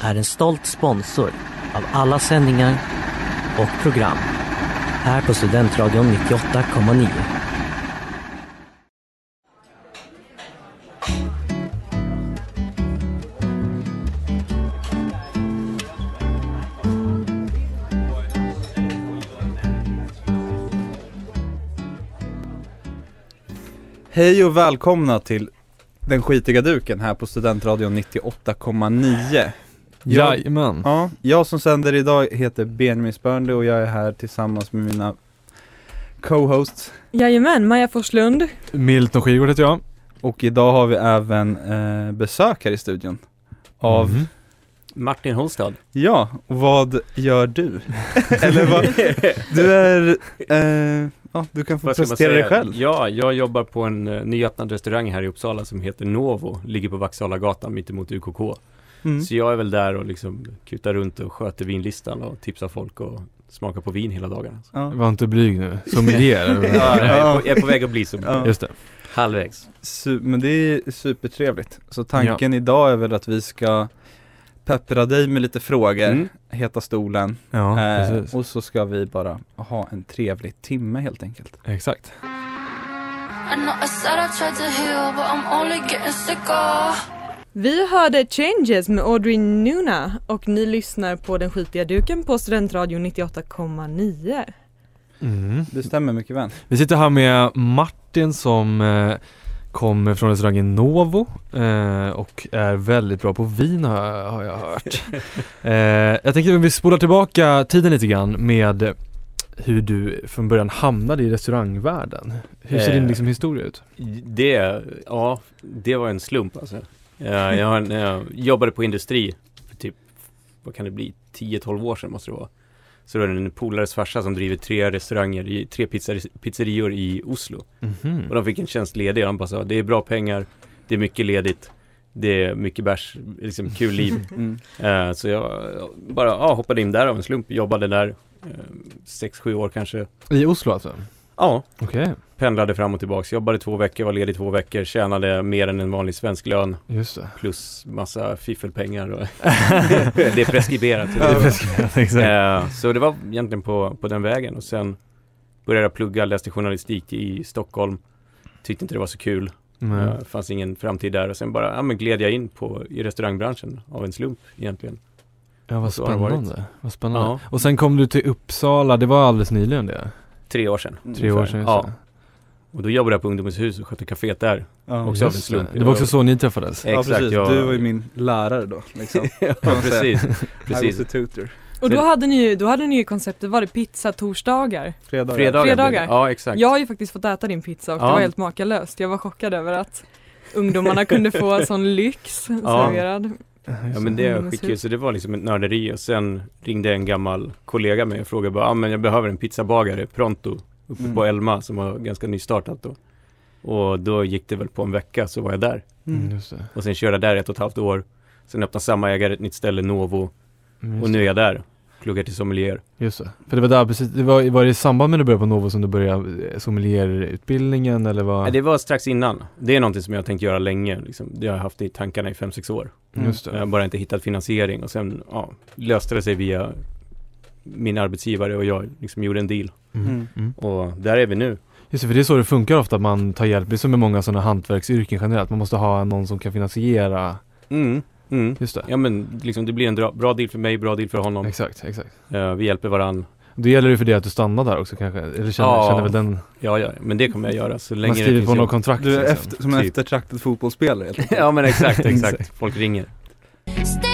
är en stolt sponsor av alla sändningar och program här på Studentradion 98,9. Hej och välkomna till Den skitiga duken här på Studentradion 98,9 jag- Jajamän. Ja, jag som sänder idag heter Benjamin Spörnli och jag är här tillsammans med mina co-hosts Jajamän, Maja Forslund. Milton Skirgård heter jag. och idag har vi även eh, besök här i studion av, Mhm. Martin Holstad. ja, vad gör du? Eller vad, du är, eh, ja du kan få Vad presentera dig själv Ja, jag jobbar på en uh, nyöppnad restaurang här i Uppsala som heter Novo. Ligger på Vaxhalagatan mittemot UKK. Mm. Så jag är väl där och liksom kutar runt och sköter vinlistan och tipsar folk och smakar på vin hela dagarna. Ja. Var inte blyg nu. Sommelier. Ja, jag, är på, jag är på väg att bli som Ja. Just det. halvvägs. Su- men det är supertrevligt. Så tanken idag är väl att vi ska peppra dig med lite frågor, Mm. heta stolen, Ja, eh, och så ska vi bara ha en trevlig timme helt enkelt. Exakt. Vi hörde Changes med Audrey Nuna och ni lyssnar på Den skitiga duken på Studentradion 98,9. Mm. Det stämmer mycket väl. Vi sitter här med Martin som eh, kommer från restaurangen Novo eh, och är väldigt bra på vin har jag, har jag hört. eh, jag tänkte att vi spolar tillbaka tiden lite grann med hur du från början hamnade i restaurangvärlden. Hur ser Eh. din liksom, historia ut? Det, ja, det var en slump alltså. Jag, jag, jag jobbade på industri för typ, vad kan det bli, 10-12 år sedan måste det vara. Så det var en polares farsa som driver tre restauranger, tre pizzeri, pizzerior i Oslo. Mhm. Och de fick en tjänst ledig och de bara sa, det är bra pengar, det är mycket ledigt, det är mycket bärs, liksom kul liv. Mm. Eh, så jag bara ja, hoppade in där av en slump, jobbade där eh, sex, sju år kanske. I Oslo alltså? Ja, Okej, pendlade fram och tillbaks, jobbade två veckor, var ledig två veckor, tjänade mer än en vanlig svensk lön just det. plus massa fiffelpengar och det är preskriberat. Det är preskriberat, exakt. Eh, så det var egentligen på, på den vägen och sen började jag plugga, läste journalistik i Stockholm. Tyckte inte det var så kul. Men, Eh, fanns ingen framtid där och sen bara, ja men gled jag in på, i restaurangbranschen av en slump egentligen. ja vad spännande. Vad spännande. Ja. Och sen kom du till Uppsala, det var alldeles nyligen det? Tre år sedan. Tre år ungefär. sedan, just Ja. Och då jobbade jag på Ungdomens hus och skötte kaféet där. Ja, Också av en slump. det. det var också så ni träffades? ja Exakt, precis, jag- du var ju min lärare då liksom. ja, säga. precis. I was precis. a tutor. Och då hade ni ju, då hade ni ju konceptet, var det pizza torsdagar? Fredagar. Fredagar. Fredagar. Ja, exakt. Jag har ju faktiskt fått äta din pizza och Ja. det var helt makalöst. Jag var chockad över att ungdomarna kunde få sån lyx serverad. Ja men det skitkul, hus. så det var liksom ett nörderi och sen ringde en gammal kollega mig och frågade bara, ah, men jag behöver en pizzabagare pronto uppe Mm. på Elma som var ganska nystartat då. Och då gick det väl på en vecka så var jag där. Mm, Mm. just det. Och sen körde jag där ett och ett halvt år. Sen öppnade samma ägare ett nytt ställe, Novo. Mm, Och nu är jag där. Pluggar till sommelier. Just det. För det var där precis, det var, var det i samband med att du började på Novo som du började eh, sommelierutbildningen eller vad? Nej, det var strax innan. Det är någonting som jag har tänkt göra länge. Liksom. Det har jag haft i tankarna i fem sex år. Just Jag det. har bara inte hittat finansiering och sen ja, löste det sig via min arbetsgivare och jag liksom gjorde en deal. Mm. Mm. Mm. Och där är vi nu. Just det, för det är så det funkar ofta att man tar hjälp. Det är som med många sådana hantverksyrken generellt. Man måste ha någon som kan finansiera. Mm. Mm. Just det. Ja men liksom det blir en dra- bra deal för mig, bra deal för honom. Exakt, exakt. Eh, vi hjälper varann. Då gäller det för dig att du stannar där också kanske? Eller känner, Ja. känner väl den, Ja, ja, men det kommer jag göra så länge man det skriver finns på något jobb. kontrakt Du är liksom. efter, som en typ. eftertraktad fotbollsspelare helt enkelt. Ja men exakt, exakt. Folk ringer. Stay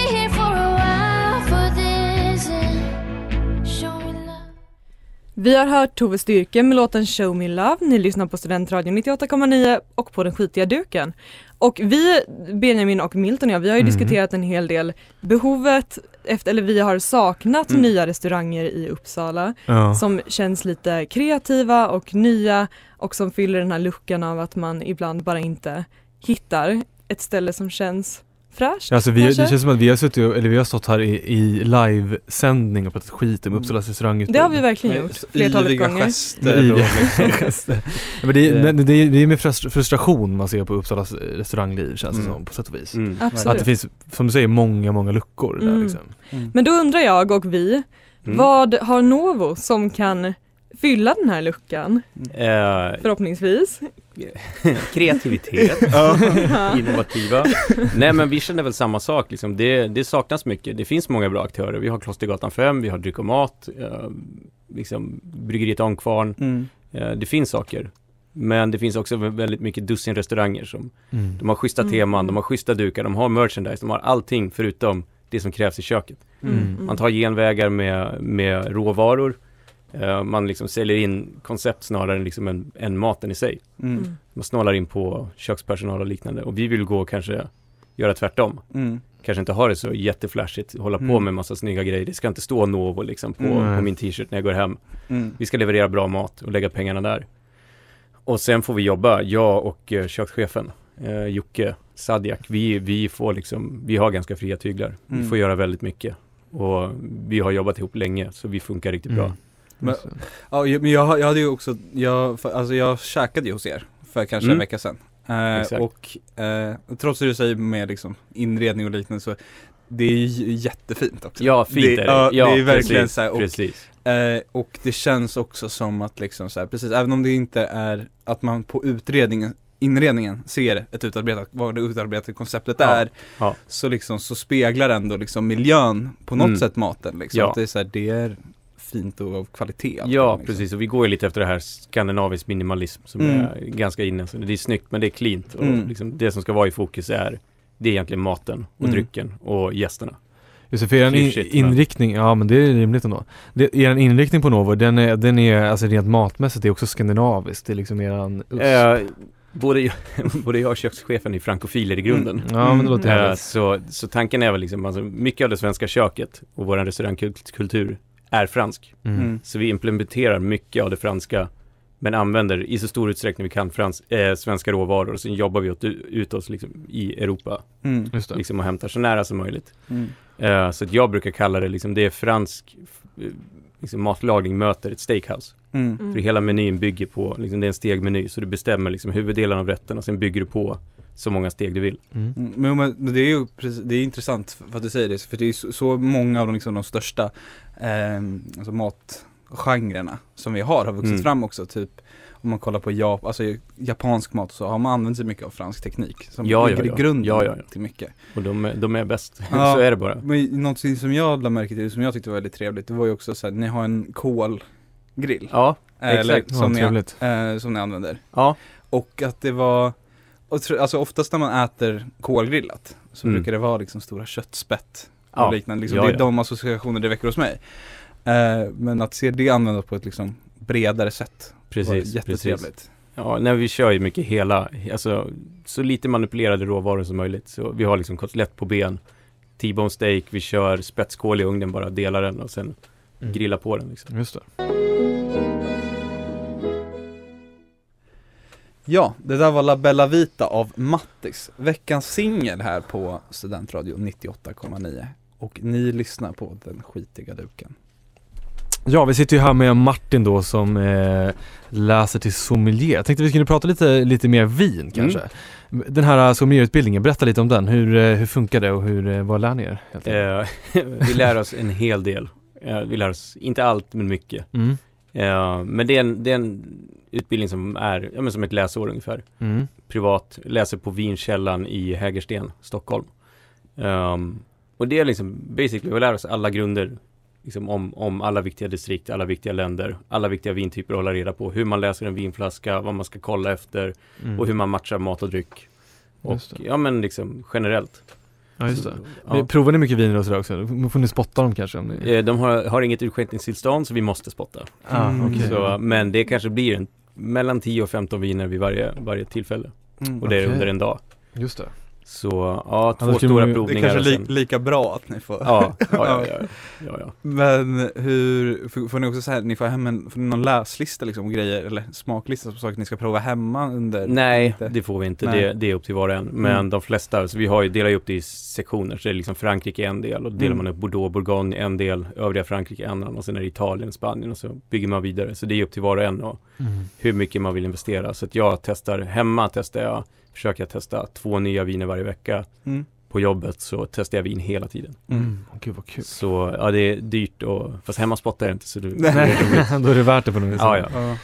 Vi har hört Tove Styrke med låten Show Me Love. Ni lyssnar på Studentradion 98,9 och på Den skitiga duken. Och vi, Benjamin och Milton och jag, vi har ju Mm. diskuterat en hel del behovet efter, eller vi har saknat Mm. nya restauranger i Uppsala Ja. som känns lite kreativa och nya och som fyller den här luckan av att man ibland bara inte hittar ett ställe som känns fräscht. Alltså vi, kanske? det känns som att vi har suttit eller vi har stått här i, i livesändning och pratat skit om Uppsalas restaurangutbud. det har vi verkligen gjort flertalet Yviga gånger. gester och liksom. gester. Men det, är, Det- är, det är med frust- frustration man ser på Uppsalas restaurangliv känns det Mm. som på sätt och vis. Mm. Absolut. Att det finns, som du säger, många, många luckor där Mm. liksom. Men då undrar jag och vi, Mm. vad har Novo som kan fylla den här luckan Eh, förhoppningsvis? kreativitet, innovativa. Nej men vi känner väl samma sak liksom. det, det saknas mycket. Det finns många bra aktörer. Vi har Klostergatan 5, vi har Dryck och Mat, eh, liksom Bryggeriet Ångkvarn. Mm. Eh, det finns saker. Men det finns också vä- väldigt mycket dussin restauranger som Mm. De har schyssta Mm. teman, de har schyssta dukar, de har merchandise, de har allting förutom det som krävs i köket. Mm. Man tar genvägar med, med råvaror. Eh, man liksom säljer in koncept snarare än liksom en, en maten i sig. Mm. Mm. Man snålar in på kökspersonal och liknande. Och vi vill gå och kanske göra tvärtom. Mm. Kanske inte ha det så jätteflashigt, hålla på Mm. med massa snygga grejer. Det ska inte stå Novo liksom på, Mm. på min t-shirt när jag går hem. Mm. Vi ska leverera bra mat och lägga pengarna där. Och sen får vi jobba, jag och eh, kökschefen, eh, Jocke Sadjak, vi, vi får liksom, vi har ganska fria tyglar. Mm. Vi får göra väldigt mycket. Och vi har jobbat ihop länge, så vi funkar riktigt bra. Men- det. Ja, jag- men jag, jag hade ju också, jag, för- alltså jag käkade ju hos er för kanske en Mm. vecka sedan. Eh, Exakt. och eh, trots det du säger med liksom inredning och liknande så det är ju jättefint också. Ja, fint Det- är det. ja, Ja, det är verkligen precis, så här, och- Precis. Eh, och det känns också som att liksom så här, precis, även om det inte är att man på utredningen inredningen ser ett utarbetat, vad det utarbetade konceptet Ja, är ja. Så liksom så speglar ändå liksom miljön på något Mm. sätt maten liksom. Ja. Att det är så här, det är fint och av kvalitet Ja, liksom. precis. Och vi går ju lite efter det här skandinavisk minimalism som Mm. är ganska inne. Så det är snyggt, men det är cleant. Och Mm. liksom det som ska vara i fokus är, det är egentligen maten och Mm. drycken och gästerna. Just det, för er in, inriktning, ja men det är rimligt ändå. Det, er inriktning på Novo, den är, den är alltså rent matmässigt, det är också skandinaviskt, det är liksom eran USP. Eh, både, jag, både jag och kökschefen är frankofiler i grunden. Ja men det låter Eh, härligt. så, så tanken är väl liksom, alltså, mycket av det svenska köket och vår restaurangkultur är fransk. Mm. Mm. Så vi implementerar mycket av det franska men använder i så stor utsträckning vi kan frans, eh, svenska råvaror och sen jobbar vi åt, ut oss liksom, i Europa Mm. Just det. liksom, och hämtar så nära som möjligt. Mm. Eh, så att jag brukar kalla det liksom, det är fransk eh, liksom, matlagning möter ett steakhouse. Mm. Mm. För hela menyn bygger på, liksom, det är en stegmeny så du bestämmer liksom, huvuddelen av rätten och sen bygger du på så många steg du vill. Mm. Mm, Men, men det är ju precis, det är intressant för att du säger det, för det är så, så många av de, liksom, de största eh, alltså matgenrerna som vi har har vuxit Mm. fram också, typ om man kollar på Jap alltså, japansk mat så har man använt sig mycket av fransk teknik som Ja, ligger ja, ja. i grunden Ja, ja, ja. till mycket. Och de, är- de är bäst. Ja. så är det bara. Men någonting som jag lade märke till, som jag tyckte var väldigt trevligt, det var ju också så här, ni har en kolgrill. Ja, Eller, exakt. Ja, som, ni, eh, som ni använder. ja. Och att det var, och tr- alltså oftast när man äter kolgrillat så Mm. brukar det vara liksom stora köttspett Ja. och liknande. Liksom, Ja, det är ja. de associationer det väcker hos mig. Eh, men att se det användas på ett liksom bredare sätt var Precis, jättetrevligt. precis. Ja, när vi kör ju mycket hela, alltså så lite manipulerade råvaror som möjligt. Så vi har liksom kotlett på ben, T-bone steak, vi kör spetskål i ugnen bara, delar den och sen Mm. grilla på den liksom. Just det. Ja, det där var La Bella Vita av Mattis, veckans singel här på Studentradio 98,9. Och ni lyssnar på Den skitiga duken. Ja, vi sitter ju här med Martin då som eh, läser till sommelier. Jag tänkte vi skulle prata lite, lite mer vin kanske. Den här sommelierutbildningen, berätta lite om den. Hur, eh, hur funkar det och hur, eh, vad lär ni er? Eh, vi lär oss en hel del. Eh, vi lär oss, inte allt, men mycket. Mm. Eh, men det är, en, det är en utbildning som är, ja men som ett läsår ungefär. Mm. privat, läser på Vinkällan i Hägersten, Stockholm. Ehm, och det är liksom basically, vi lär oss alla grunder liksom om, om alla viktiga distrikt, alla viktiga länder, alla viktiga vintyper att hålla reda på. Hur man läser en vinflaska, vad man ska kolla efter Mm. och hur man matchar mat och dryck. Och ja men liksom generellt. Ja just det. Ja. Provar ni mycket viner och sådär också? Då får ni spotta dem kanske? Om ni... Eh, De har, har inget utskänkningstillstånd så vi måste spotta. Ah, Mm. Så, men det kanske blir en, mellan 10 och 15 viner vid varje, varje tillfälle. Mm. Och det är under en dag. Just det. Så ja, två skulle stora ju- Det är provningar kanske li- sen, lika bra att ni får ja, ja, ja, ja, ja, ja. Men hur, får, ni också så här, ni får hem en, får någon läslista liksom och grejer eller smaklista på saker ni ska prova hemma under? Nej, det får vi inte. Det, det är upp till var och en. Men Mm. de flesta, så vi har ju, delar ju upp det i sektioner. Så det är liksom Frankrike en del och då delar Mm. man upp Bordeaux, Bourgogne en del, övriga Frankrike en annan och sen är det Italien, Spanien och så bygger man vidare. Så det är upp till var och en och Mm. hur mycket man vill investera. Så att jag testar, hemma testar jag, försöker jag testa två nya viner varje vecka. Mm. På jobbet så testar jag vin hela tiden. Mm. Åh, Gud vad kul. Så ja, det är dyrt och, fast hemma spottar jag inte så du, Nej. Då är det värt det på något vis. Ja, ja. Ja.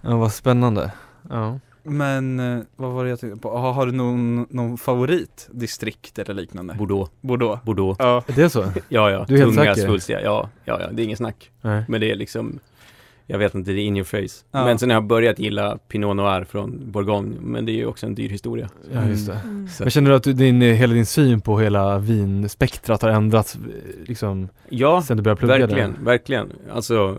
ja vad spännande. Ja. Men eh, vad var det jag tänkte på? Har, har du någon, någon favoritdistrikt eller liknande? Bordeaux, Bordeaux? Bordeaux. Ja. Är det så? Ja, ja, Du är helt tunga, säker? Ja, ja, ja, det är ingen snack. Nej. Men det är liksom Jag vet inte, det är in your face. Ja. Men sen har jag börjat gilla Pinot Noir från Bourgogne Men det är ju också en dyr historia Ja just det. Mm. Så, Men känner du att din, hela din syn på hela vinspektrat har ändrats eh, liksom Ja, sen du började plugga verkligen, där? verkligen Alltså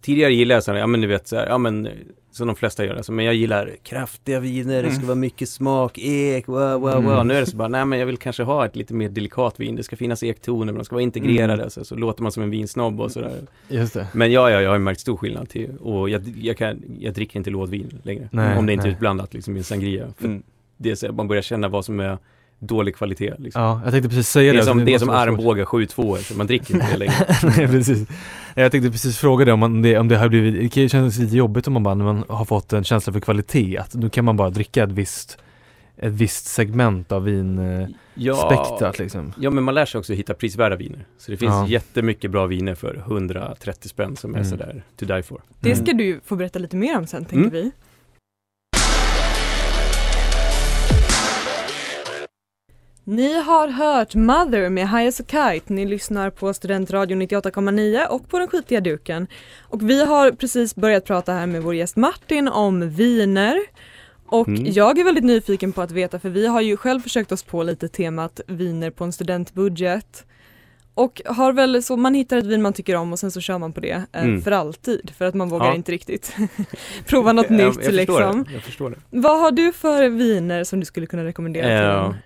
Tidigare gillade jag så här, ja men du vet så här, ja men som de flesta gör alltså, men jag gillar kraftiga viner, det ska Mm. vara mycket smak, ek, wow, wow, Mm. wow. Nu är det så bara, nej men jag vill kanske ha ett lite mer delikat vin, det ska finnas ektoner, men de ska vara integrerade, Mm. så, så låter man som en vinsnobb och sådär. Just det. Men ja, ja, jag har ju märkt stor skillnad till, och jag, jag, kan, jag dricker inte lådvin längre. Nej, om det inte är nej. utblandat liksom i en sangria. För Mm. det är så, man börjar känna vad som är dålig kvalitet liksom. Ja, jag tänkte precis säga det det. är som, så det är som armbågar 7-2, så man dricker inte det längre. Nej precis. Jag tänkte precis fråga dig om, man, det, om det har blivit, det kännas lite jobbigt om man bara, när man har fått en känsla för kvalitet, att nu kan man bara dricka ett visst, ett visst segment av vinspektrat liksom. Ja men man lär sig också hitta prisvärda viner. Så det finns Ja. jättemycket bra viner för 130 spänn som är Mm. sådär to die for. Det Mm. ska du få berätta lite mer om sen tänker Mm. vi. Ni har hört Mother med High as a Kite. Ni lyssnar på Studentradion 98,9 och på den skitiga duken. Och vi har precis börjat prata här med vår gäst Martin om viner. Och Mm. jag är väldigt nyfiken på att veta för vi har ju själv försökt oss på lite temat viner på en studentbudget. Och har väl så, man hittar ett vin man tycker om och sen så kör man på det eh, Mm. för alltid för att man vågar Ja. inte riktigt prova något jag, jag nytt förstår liksom. Det. Jag förstår det. Vad har du för viner som du skulle kunna rekommendera till?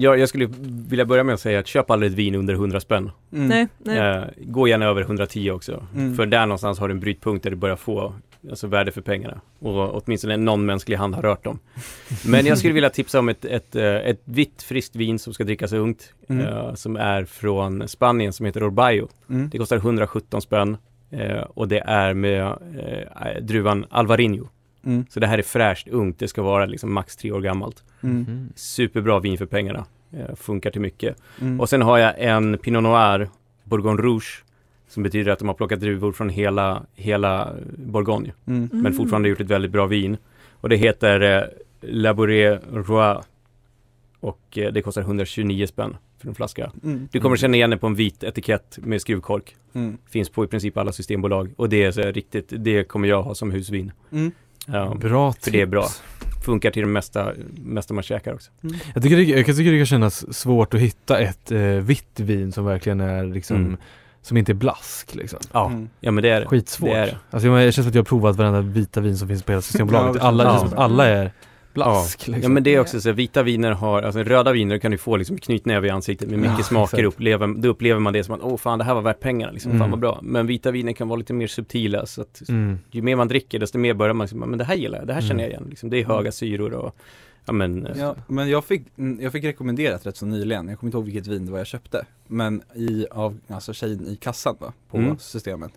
Ja, jag skulle vilja börja med att säga att köp aldrig ett vin under 100 spänn. Mm. Nej, nej. Eh, gå gärna över 110 också. Mm. För där någonstans har du en brytpunkt där du börjar få alltså, värde för pengarna. Och åtminstone någon mänsklig hand har rört dem. Men jag skulle vilja tipsa om ett, ett, eh, ett vitt friskt vin som ska drickas ungt. Mm. eh, som är från Spanien som heter Orbayo. Mm. Det kostar 117 spänn. eh, och det är med eh, druvan Alvarinho. Mm. Så det här är fräscht, ungt. Det ska vara liksom max tre år gammalt. Mm. Mm. Superbra vin för pengarna. Eh, funkar till mycket. Mm. Och sen har jag en Pinot Noir Bourgogne Rouge som betyder att de har plockat druvor från hela, hela Bourgogne Mm. men fortfarande gjort ett väldigt bra vin. Och det heter eh, Labouré Roi och eh, det kostar 129 spänn för en flaska. Mm. Du kommer känna igen det på en vit etikett med skruvkork. Mm. Finns på i princip alla systembolag och det är så riktigt, det kommer jag ha som husvin. Mm. Ja, Bra för det är tips. bra. Funkar till det mesta, mesta man käkar också. Jag tycker, det, jag tycker det kan kännas svårt att hitta ett eh, vitt vin som verkligen är liksom, Mm. som inte är blask liksom. Ja, Mm. ja men det är det. Skitsvårt. Det är det. Alltså jag, jag känns som att jag har provat varenda vita vin som finns på hela Systembolaget. Ja, alla, det känns ja. som att alla är blask Ja. liksom. ja men det är också så vita viner har, alltså röda viner kan du få liksom knytnäve i ansiktet med mycket Ja, smaker upplever, då upplever man det som att åh fan det här var värt pengarna liksom, Mm. fan vad bra. Men vita viner kan vara lite mer subtila så att Mm. ju mer man dricker desto mer börjar man liksom, men det här gillar jag, det här Mm. känner jag igen liksom. Det är höga syror och ja men eh, Ja, men jag fick, mm, jag fick rekommenderat rätt så nyligen, jag kommer inte ihåg vilket vin det var jag köpte Men i, av, alltså tjejen i kassan då, på Mm. systemet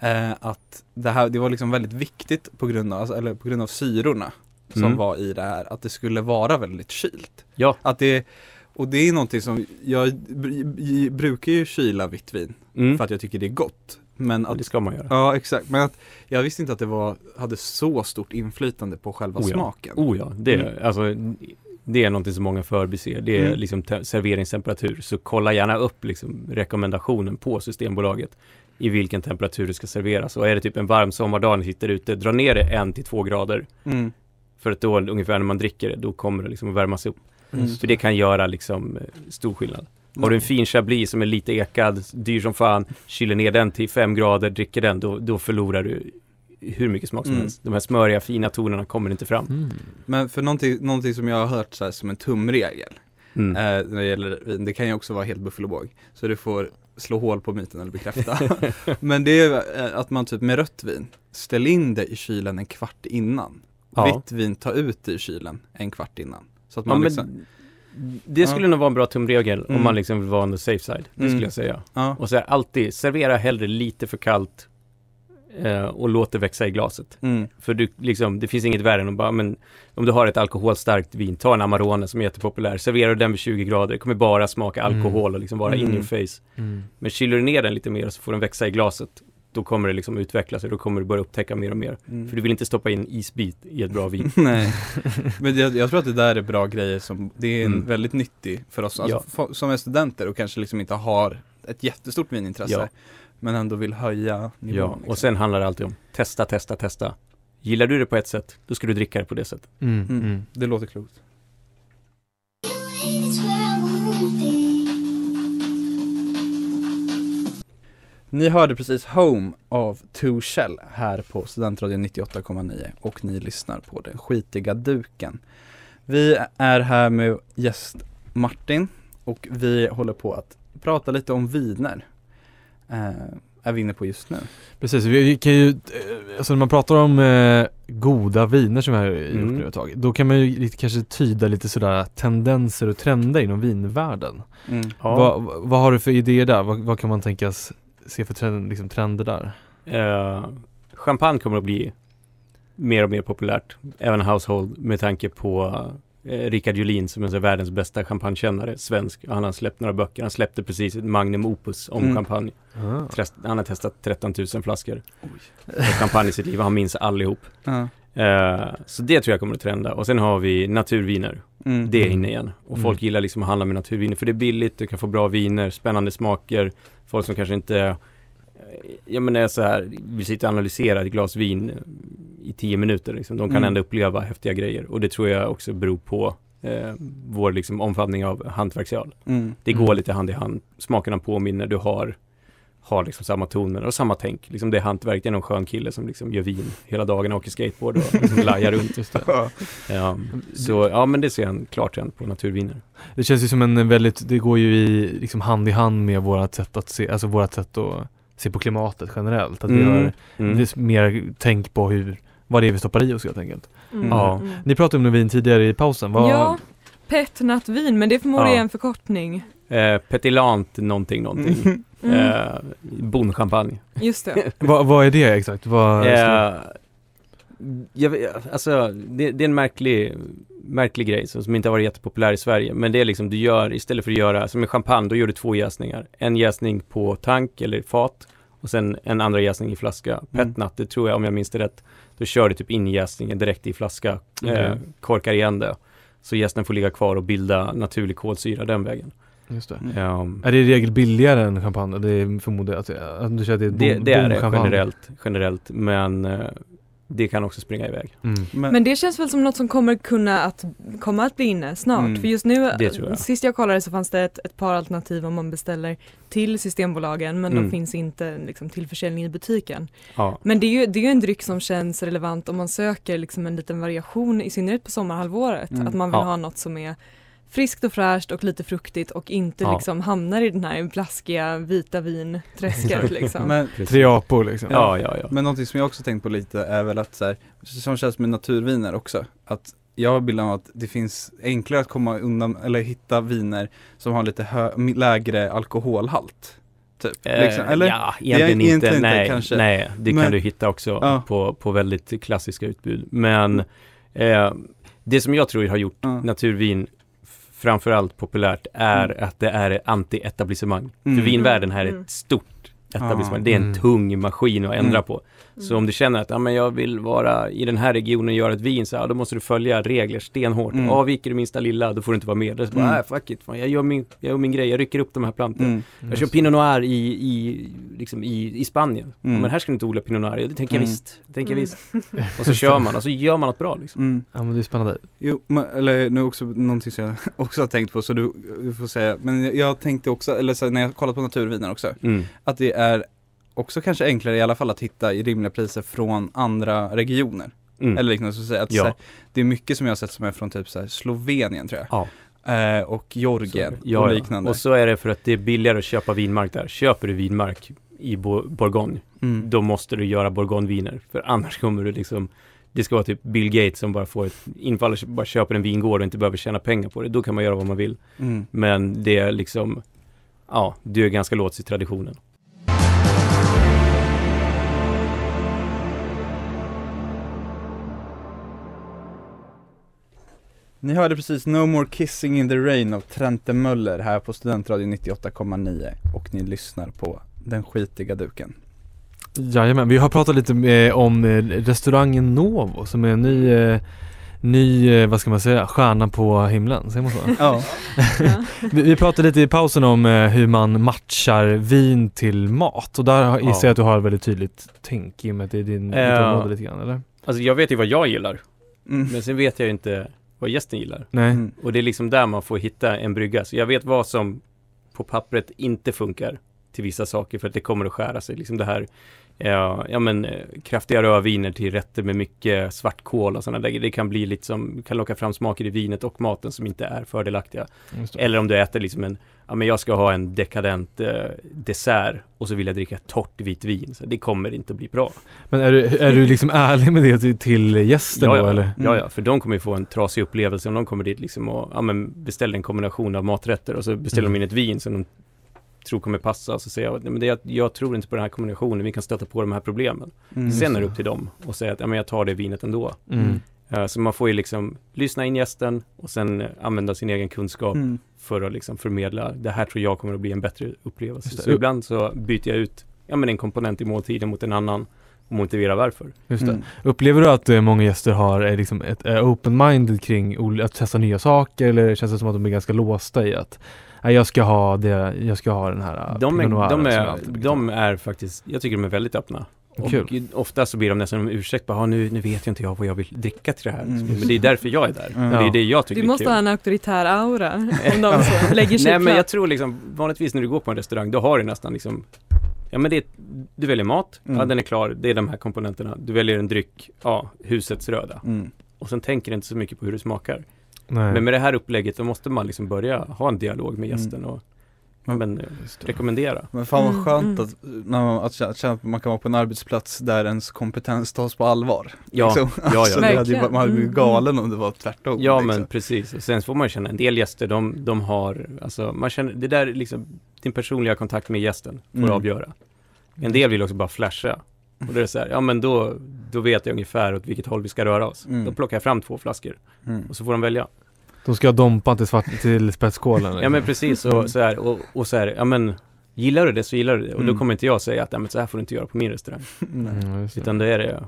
eh, Att det här, det var liksom väldigt viktigt på grund av, alltså, eller på grund av syrorna Som Mm. var i det här, att det skulle vara väldigt kylt Ja. Att det, och det är någonting som, jag br- brukar ju kyla vitt vin mm. för att jag tycker det är gott Men att det ska man göra. Ja exakt, men att jag visste inte att det var, hade så stort inflytande på själva Oh ja. smaken Oh ja, det, Mm. alltså Det är någonting som många förbiser. Det är Mm. liksom te- serveringstemperatur. Så kolla gärna upp liksom rekommendationen på Systembolaget i vilken temperatur det ska serveras. Och är det typ en varm sommardag ni sitter ute, dra ner det en till två grader. Mm. För att då ungefär när man dricker det, då kommer det liksom att värmas upp. Mm. För det kan göra liksom eh, stor skillnad. Har du en fin chablis som är lite ekad, dyr som fan, kyler ner den till fem grader, dricker den, då, då förlorar du hur mycket smak som Mm. helst. De här smöriga fina tonerna kommer inte fram. Mm. Men för någonting, någonting som jag har hört så här, som en tumregel Mm. eh, när det gäller vin, det kan ju också vara helt buffalobåg. Så du får slå hål på myten eller bekräfta. Men det är eh, att man typ med rött vin, ställ in det i kylen en kvart innan. Ja. Vitt vin, ta ut i kylen en kvart innan. Så att Ja, man men liksom, det skulle nog vara en bra tumregel om Mm. man liksom vill vara on the safe side. Det Mm. skulle jag säga. ja. Och så här, alltid, servera hellre lite för kallt eh, och låt det växa i glaset. Mm. För du, liksom, det finns inget värre än att bara, men om du har ett alkoholstarkt vin, ta en Amarone som är jättepopulär, serverar du den vid 20 grader, det kommer bara smaka Mm. alkohol och liksom vara in Mm. your face. Mm. Men kyler du ner den lite mer så får den växa i glaset, då kommer det liksom utvecklas och då kommer du börja upptäcka mer och mer. Mm. För du vill inte stoppa in isbit i ett bra vin. Nej, men jag, jag tror att det där är bra grejer som, det är en Mm. väldigt nyttig för oss, alltså, Ja. f- som är studenter och kanske liksom inte har ett jättestort vinintresse. Ja. Men ändå vill höja nivån. Ja, liksom. och sen handlar det alltid om testa, testa, testa. Gillar du det på ett sätt, då ska du dricka det på det sättet. Mm. Mm. Mm. Det låter klokt. Ni hörde precis Home av Two Shell här på Studentradion 98,9 och ni lyssnar på den skitiga duken. Vi är här med gäst Martin och vi håller på att prata lite om viner. Eh, är vi inne på just nu. Precis, vi kan ju, eh, alltså när man pratar om eh, goda viner som vi har gjort Mm. nu ett tag, då kan man ju lite, kanske tyda lite sådär tendenser och trender inom vinvärlden. Mm. Vad, vad- vad har du för idéer där? Vad, vad kan man tänkas se för trend, liksom, trender där? Eh, champagne kommer att bli mer och mer populärt, även household, med tanke på eh, Rickard Julin som är så världens bästa champagnekännare, svensk. Han har släppt några böcker. Han släppte precis ett Magnum Opus om Mm. champagne. Ah. Test- Han har testat 13 000 flaskor champagne i sitt liv. Han minns allihop. Ja. Eh, så det tror jag kommer att trenda. Och sen har vi naturviner. Mm. Det är inne igen. Och Mm. folk gillar liksom att handla med naturviner för det är billigt, du kan få bra viner, spännande smaker. Folk som kanske inte, eh, jag menar så här, vill sitta och analysera ett glas vin i tio minuter liksom. De kan Mm. ändå uppleva häftiga grejer. Och det tror jag också beror på eh, vår liksom omfattning av hantverksöl. Mm. Det går Mm. lite hand i hand. Smakerna påminner, du har har liksom samma toner och samma tänk. Liksom det är hantverk, det är någon skön kille som liksom gör vin hela dagen och åker skateboard och liksom lajar runt. Just det. Ja. Så ja men det ser jag en klar trend på naturviner. det känns ju som en väldigt, det går ju i, liksom hand i hand med vårat sätt att se, alltså vårat sätt att se på klimatet generellt. Att vi har Mm. det är mer tänk på hur, vad det är vi stoppar i oss helt enkelt. Mm. Ja. Mm. Ni pratade om vin tidigare i pausen, vad, Ja, petnatvin, men det är förmodligen Ja. en förkortning. Eh, petilant någonting någonting. Mm. Eh, bonchampagne. Just det. vad, vad är det exakt? Vad, Eh, jag, alltså, det, det är en märklig, märklig grej som, som inte har varit jättepopulär i Sverige. Men det är liksom, du gör, istället för att göra, som med champagne, då gör du två jäsningar. En jäsning på tank eller fat och sen en andra jäsning i flaska. Mm. Petnat, det tror jag om jag minns det rätt. Då kör du typ in jäsningen direkt i flaska, eh, Okej. korkar igen det. Så jästen får ligga kvar och bilda naturlig kolsyra den vägen. Just det. Ehm, Är det i regel billigare än champagne? Det är förmodligen att, det- att du säger att det är det, bom- det är det generellt, generellt, men eh, det kan också springa iväg. Mm. Men, Men det känns väl som något som kommer kunna att komma att bli inne snart. Mm. För just nu, Det jag. sist jag kollade så fanns det ett, ett par alternativ om man beställer till Systembolagen men Mm. de finns inte liksom, till försäljning i butiken. Ja. Men det är, ju, det är ju en dryck som känns relevant om man söker liksom en liten variation i synnerhet på sommarhalvåret. Mm. Att man vill Ja. ha något som är friskt och fräscht och lite fruktigt och inte Ja. liksom hamnar i den här blaskiga vita vinträsket liksom. men, Tre apor liksom. Ja, ja, ja. men någonting som jag också tänkt på lite är väl att så här, som känns med naturviner också, att jag har bilden av att det finns enklare att komma undan eller hitta viner som har lite hö- lägre alkoholhalt. Typ. Eh, liksom. Eller? Ja, egentligen inte. inte, nej, kanske. nej, det Men- kan du hitta också Ja. på, på väldigt klassiska utbud. Men eh, det som jag tror har gjort Ja. naturvin framförallt populärt är att det är anti-etablissemang. Mm. För vinvärlden här är Mm. ett stort etablissemang. Det är en Mm. tung maskin att ändra Mm. Så om du känner att ja, men jag vill vara i den här regionen och göra ett vin så ja, då måste du följa regler stenhårt. Mm. Avviker det minsta lilla då får du inte vara med. Det är så bara, Mm. nej fuck it, fan, jag, gör min, jag gör min grej, jag rycker upp de här plantorna. Mm. Jag kör Pinot Noir i, i, liksom i, i Spanien. Mm. Ja, men här ska du inte odla Pinot Noir. Det tänker jag Mm. visst. Det tänker jag Mm. visst. Och så kör man och så gör man något bra liksom. Mm. Ja men det är spännande. Jo, men, eller nu också någonting som jag också har tänkt på så du, du får säga, men jag, jag tänkte också, eller så när jag kollat på naturviner också, Mm. att det är också kanske enklare i alla fall att hitta i rimliga priser från andra regioner. Mm. Eller liknande, så att säga. Att Ja. så här, det är mycket som jag har sett som är från typ så här, Slovenien tror jag. Ja. Eh, och Georgien Så, ja, och liknande. Och så är det för att det är billigare att köpa vinmark där. Köper du vinmark i Bo- Bourgogne, mm. då måste du göra Bourgogneviner. För annars kommer du liksom det ska vara typ Bill Gates som bara får ett infall och bara köper en vingård och inte behöver tjäna pengar på det. Då kan man göra vad man vill. Mm. Men det är liksom, ja, du är ganska låst i traditionen. Ni hörde precis No More Kissing in the Rain av Trente Möller här på Studentradion 98,9 och ni lyssnar på Den skitiga duken. Jajamän, vi har pratat lite eh, om eh, restaurangen Novo som är en ny, eh, ny, eh, vad ska man säga, stjärna på himlen, säger man så? Ja. Ja. vi, vi pratade lite i pausen om hur man matchar vin till mat och där gissar jag att du har ett väldigt tydligt tänk i och med att det är din, ditt Ja. område lite grann, eller? Alltså jag vet ju vad jag gillar, Mm. men sen vet jag ju inte vad gästen gillar. Nej. Mm. Och det är liksom där man får hitta en brygga. Så jag vet vad som på pappret inte funkar till vissa saker för att det kommer att skära sig. Liksom det här, ja, ja men eh, kraftiga rödviner till rätter med mycket svartkål och sådana där. Det kan bli lite som, kan locka fram smaker i vinet och maten som inte är fördelaktiga. Eller om du äter liksom en, ja men jag ska ha en dekadent eh, dessert och så vill jag dricka torrt vitt vin. Så det kommer inte att bli bra. Men är du, är du liksom ärlig med det till, till gästen Ja, då ja, eller? ja, ja, för de kommer ju få en trasig upplevelse om de kommer dit liksom och ja, men beställer en kombination av maträtter och så beställer Mm. de in ett vin som de tror kommer passa så säger jag, "Nej, men det jag tror inte på den här kombinationen, vi kan stöta på de här problemen. Mm. Sen är det upp till dem och säga att ja, men jag tar det vinet ändå. Mm. Eh, så man får ju liksom lyssna in gästen och sen eh, använda sin egen kunskap Mm. för att liksom förmedla, det här tror jag kommer att bli en bättre upplevelse. Så ibland så byter jag ut ja, men en komponent i måltiden mot en annan och motiverar varför. Just. Mm. Upplever du att eh, många gäster har liksom ett open-minded kring att testa nya saker eller känns det som att de är ganska låsta i att nej, jag ska ha det, jag ska ha den här eh, De är, de, är, de är faktiskt, jag tycker de är väldigt öppna. Och Kul. ofta så blir de nästan en ursäkt, bara, "Ah, nu, nu vet jag inte jag vad jag vill dricka till det här. Mm. Men det är därför jag är där. Mm. Det är det jag tycker Du måste är kul. ha en auktoritär aura om de så lägger sig Nej men jag tror liksom, vanligtvis när du går på en restaurang, då har du nästan liksom Ja men det är, du väljer mat, ja Mm. den är klar, det är de här komponenterna. Du väljer en dryck, ja, husets röda. Mm. Och sen tänker du inte så mycket på hur det smakar. Nej. Men med det här upplägget, då måste man liksom börja ha en dialog med Mm. gästen och Men- men, eh, rekommendera. Men fan vad Mm, skönt mm. att, när man, att, känna, att känna att man kan vara på en arbetsplats där ens kompetens tas på allvar. Ja, Liksom. ja, ja. Alltså, det hade ju, man hade blivit Mm, galen om det var tvärtom. Ja liksom. men precis, och sen får man känna en del gäster, de, de har, alltså man känner, det där är liksom, din personliga kontakt med gästen får Mm. avgöra. En del vill också bara flasha. Och då är det så här, ja men då, då vet jag ungefär åt vilket håll vi ska röra oss. Mm. Då plockar jag fram två flaskor Mm. och så får de välja. De ska ha dompan till, svart, till spetskålen Ja liksom. men precis, Mm. och så här, och, och så här, ja men Gillar du det så gillar du det och då Mm. kommer inte jag säga att ja, men så här får du inte göra på min restaurang. Nej. Mm. Utan det är det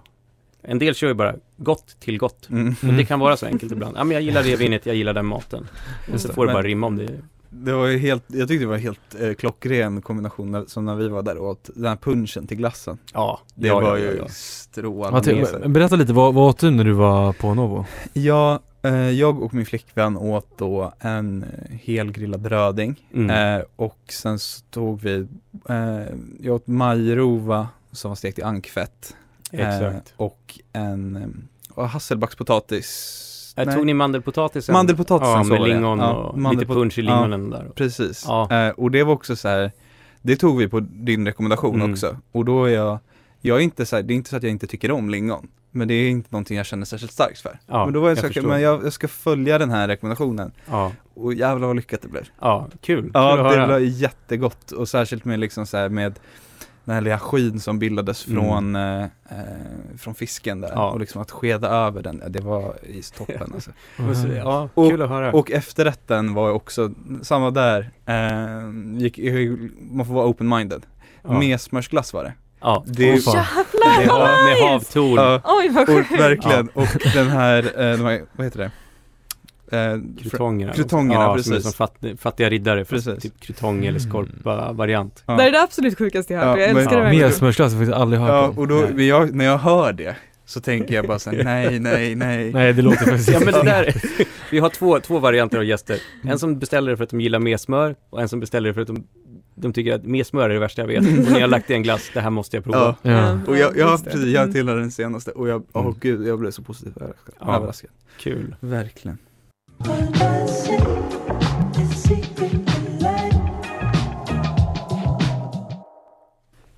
En del kör ju bara gott till gott. Mm. Och det kan vara så enkelt ibland. Ja men jag gillar det vinet, jag gillar den maten. Och så får det bara rimma om det. Det var ju helt, jag tyckte det var helt eh, klockren kombination när, som när vi var där och åt den här punchen till glassen. Ja, Det ja, var ja, ju ja, strålande. Matte, berätta lite, vad, vad åt du när du var på Novo? Ja, eh, jag och min flickvän åt då en eh, helgrillad röding Mm. eh, och sen så tog vi, eh, jag åt majrova som var stekt i ankfett eh, Exakt. och en eh, och hasselbackspotatis. Äh, tog ni mandelpotatisen? Mandelpotatisen, Ja, så med det. lingon Ja, och mandelpot- lite punch i lingonen där. Precis, Ja. eh, och det var också så här det tog vi på din rekommendation Mm. också och då är jag, jag är inte så här, det är inte så att jag inte tycker om lingon men det är inte någonting jag känner särskilt starkt för. Ja, men då var jag, jag så men jag, jag ska följa den här rekommendationen Ja, och jävlar vad lyckat det blev. ja kul. Ja, kul det blev jättegott och särskilt med liksom så här med den här lilla skyn som bildades Mm. från, eh, eh, från fisken där Ja. och liksom att skeda över den, ja, det var i toppen alltså. Och så- Ja, Och- kul att höra. Och efterrätten var också, samma där, eh, gick, man får vara open-minded. ja. Med smörsglass var det. Ja, Det fan. Jävlar med, vad hav, med havtorn. Ja, Oj vad och, sjukt! verkligen. Och den här, eh, de här, vad heter det? Eh, Krutongerna. Krutongerna, ja, Som precis. som fatt, fattiga riddare, fast Precis. typ krutong eller skorpa-variant. ja. Det är det absolut sjukaste jag hört, Ja, jag men- älskar det ja, verkligen. Medsmörsglass har jag faktiskt aldrig hört Ja, och då, men jag, när jag hör det så tänker jag bara såhär, nej, nej, nej. Nej det låter faktiskt Ja men det där, vi har två, två varianter av gäster. En som beställer det för att de gillar mer smör och en som beställer det för att de, de tycker att mer smör är det värsta jag vet. Och när jag har lagt i en glass, det här måste jag prova. Ja. Ja. Och jag, jag, det. precis, jag Mm. tillhör den senaste och jag, åh Mm. gud, jag blev så positivt överraskad. Ja. överraskad. Kul. Verkligen.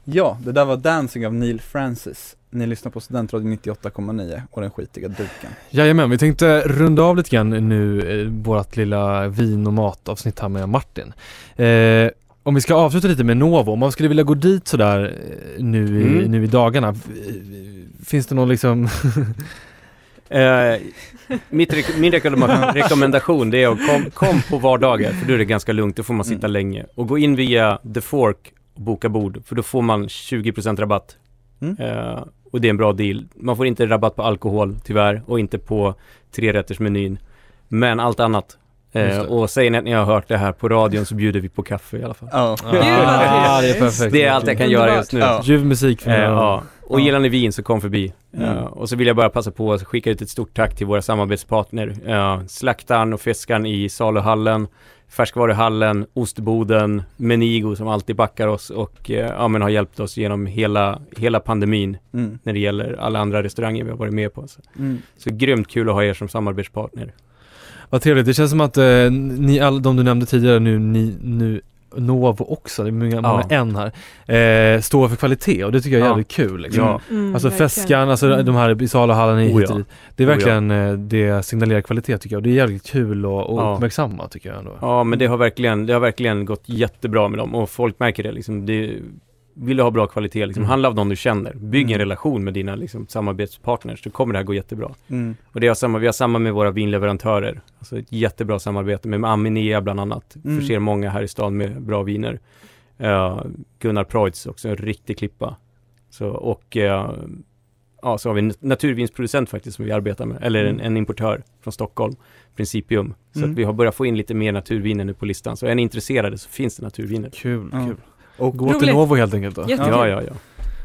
Ja, det där var Dancing av Neil Francis. Ni lyssnar på Studentradion 98,9 och den skitiga duken. Jajamän, vi tänkte runda av lite grann nu eh, vårt lilla vin och matavsnitt här med Martin. Eh, om vi ska avsluta lite med Novo, om man skulle vilja gå dit sådär eh, nu, i, Mm. nu i dagarna, eh, finns det någon liksom Eh, mitt rek- min rekommendation, det är att kom, kom på vardagar, för då är det ganska lugnt, då får man sitta Mm. länge. Och gå in via The Fork och boka bord, för då får man 20% rabatt. Mm. Eh, och det är en bra deal. Man får inte rabatt på alkohol tyvärr, och inte på trerättersmenyn. Men allt annat. Eh, och säger ni att ni har hört det här på radion så bjuder vi på kaffe i alla fall. Ja. vad Ah, det är perfekt. Det är allt jag kan göra just nu. Ja. Ljuv musik från Eh, ja. Och Ja. gillar ni vin så kom förbi. Mm. Eh, och så vill jag bara passa på att skicka ut ett stort tack till våra samarbetspartner. Uh, Slaktaren och Fiskaren i saluhallen, Färskvaruhallen, Ostboden, Menigo som alltid backar oss och eh, ja, men har hjälpt oss genom hela, hela pandemin Mm. när det gäller alla andra restauranger vi har varit med på. Så, Mm. så grymt kul att ha er som samarbetspartner. Vad trevligt, det känns som att eh, ni alla, de du nämnde tidigare nu, ni, nu Novo också, det är många, många Ja. en här, eh, står för kvalitet och det tycker jag är Ja. jävligt kul liksom. Ja. Mm, Alltså verkligen. Feskan, alltså Mm. de här i saluhallen i Oh och ja. Det är Oh ja. verkligen, eh, det signalerar kvalitet tycker jag och det är jävligt kul att att Ja. uppmärksamma tycker jag ändå. Ja, men det har verkligen, det har verkligen gått jättebra med dem och folk märker det liksom. Det, vill du ha bra kvalitet, liksom, Mm. handla av någon du känner. Bygg en Mm. relation med dina liksom, samarbetspartners, så kommer det här gå jättebra. Mm. Och det har samma, vi har samma med våra vinleverantörer. Alltså ett jättebra samarbete med Aminea bland annat. Mm. Förser många här i stan med bra viner. Eh, Gunnar Preutz också, en riktig klippa. Så, och eh, ja, så har vi en naturvinsproducent faktiskt som vi arbetar med, eller en, Mm. en importör från Stockholm, Principium. Så Mm. att vi har börjat få in lite mer naturviner nu på listan. Så är ni intresserade så finns det naturviner. Kul, Ja. kul. Och Gå till Roligt. Novo helt enkelt då. Jättekul. Ja, ja, ja.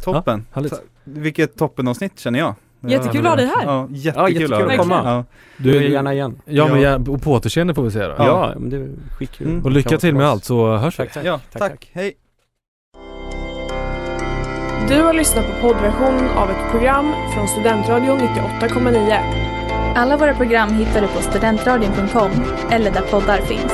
toppen. härligt. Ta- Vilket toppenavsnitt känner jag. Jättekul att ha dig här. Ja, jättekul, Ja, jättekul att komma. Ja. Du, är gärna igen. Ja men Ja. ja, och på återseende får vi säga då. Ja, Ja. men det är skitkul. Mm. Och lycka till med allt så hörs vi. Tack, tack. Ja, tack, tack. tack. Hej. Du har lyssnat på poddversionen av ett program från Studentradion 98,9. Alla våra program hittar du på studentradion.com eller där poddar finns.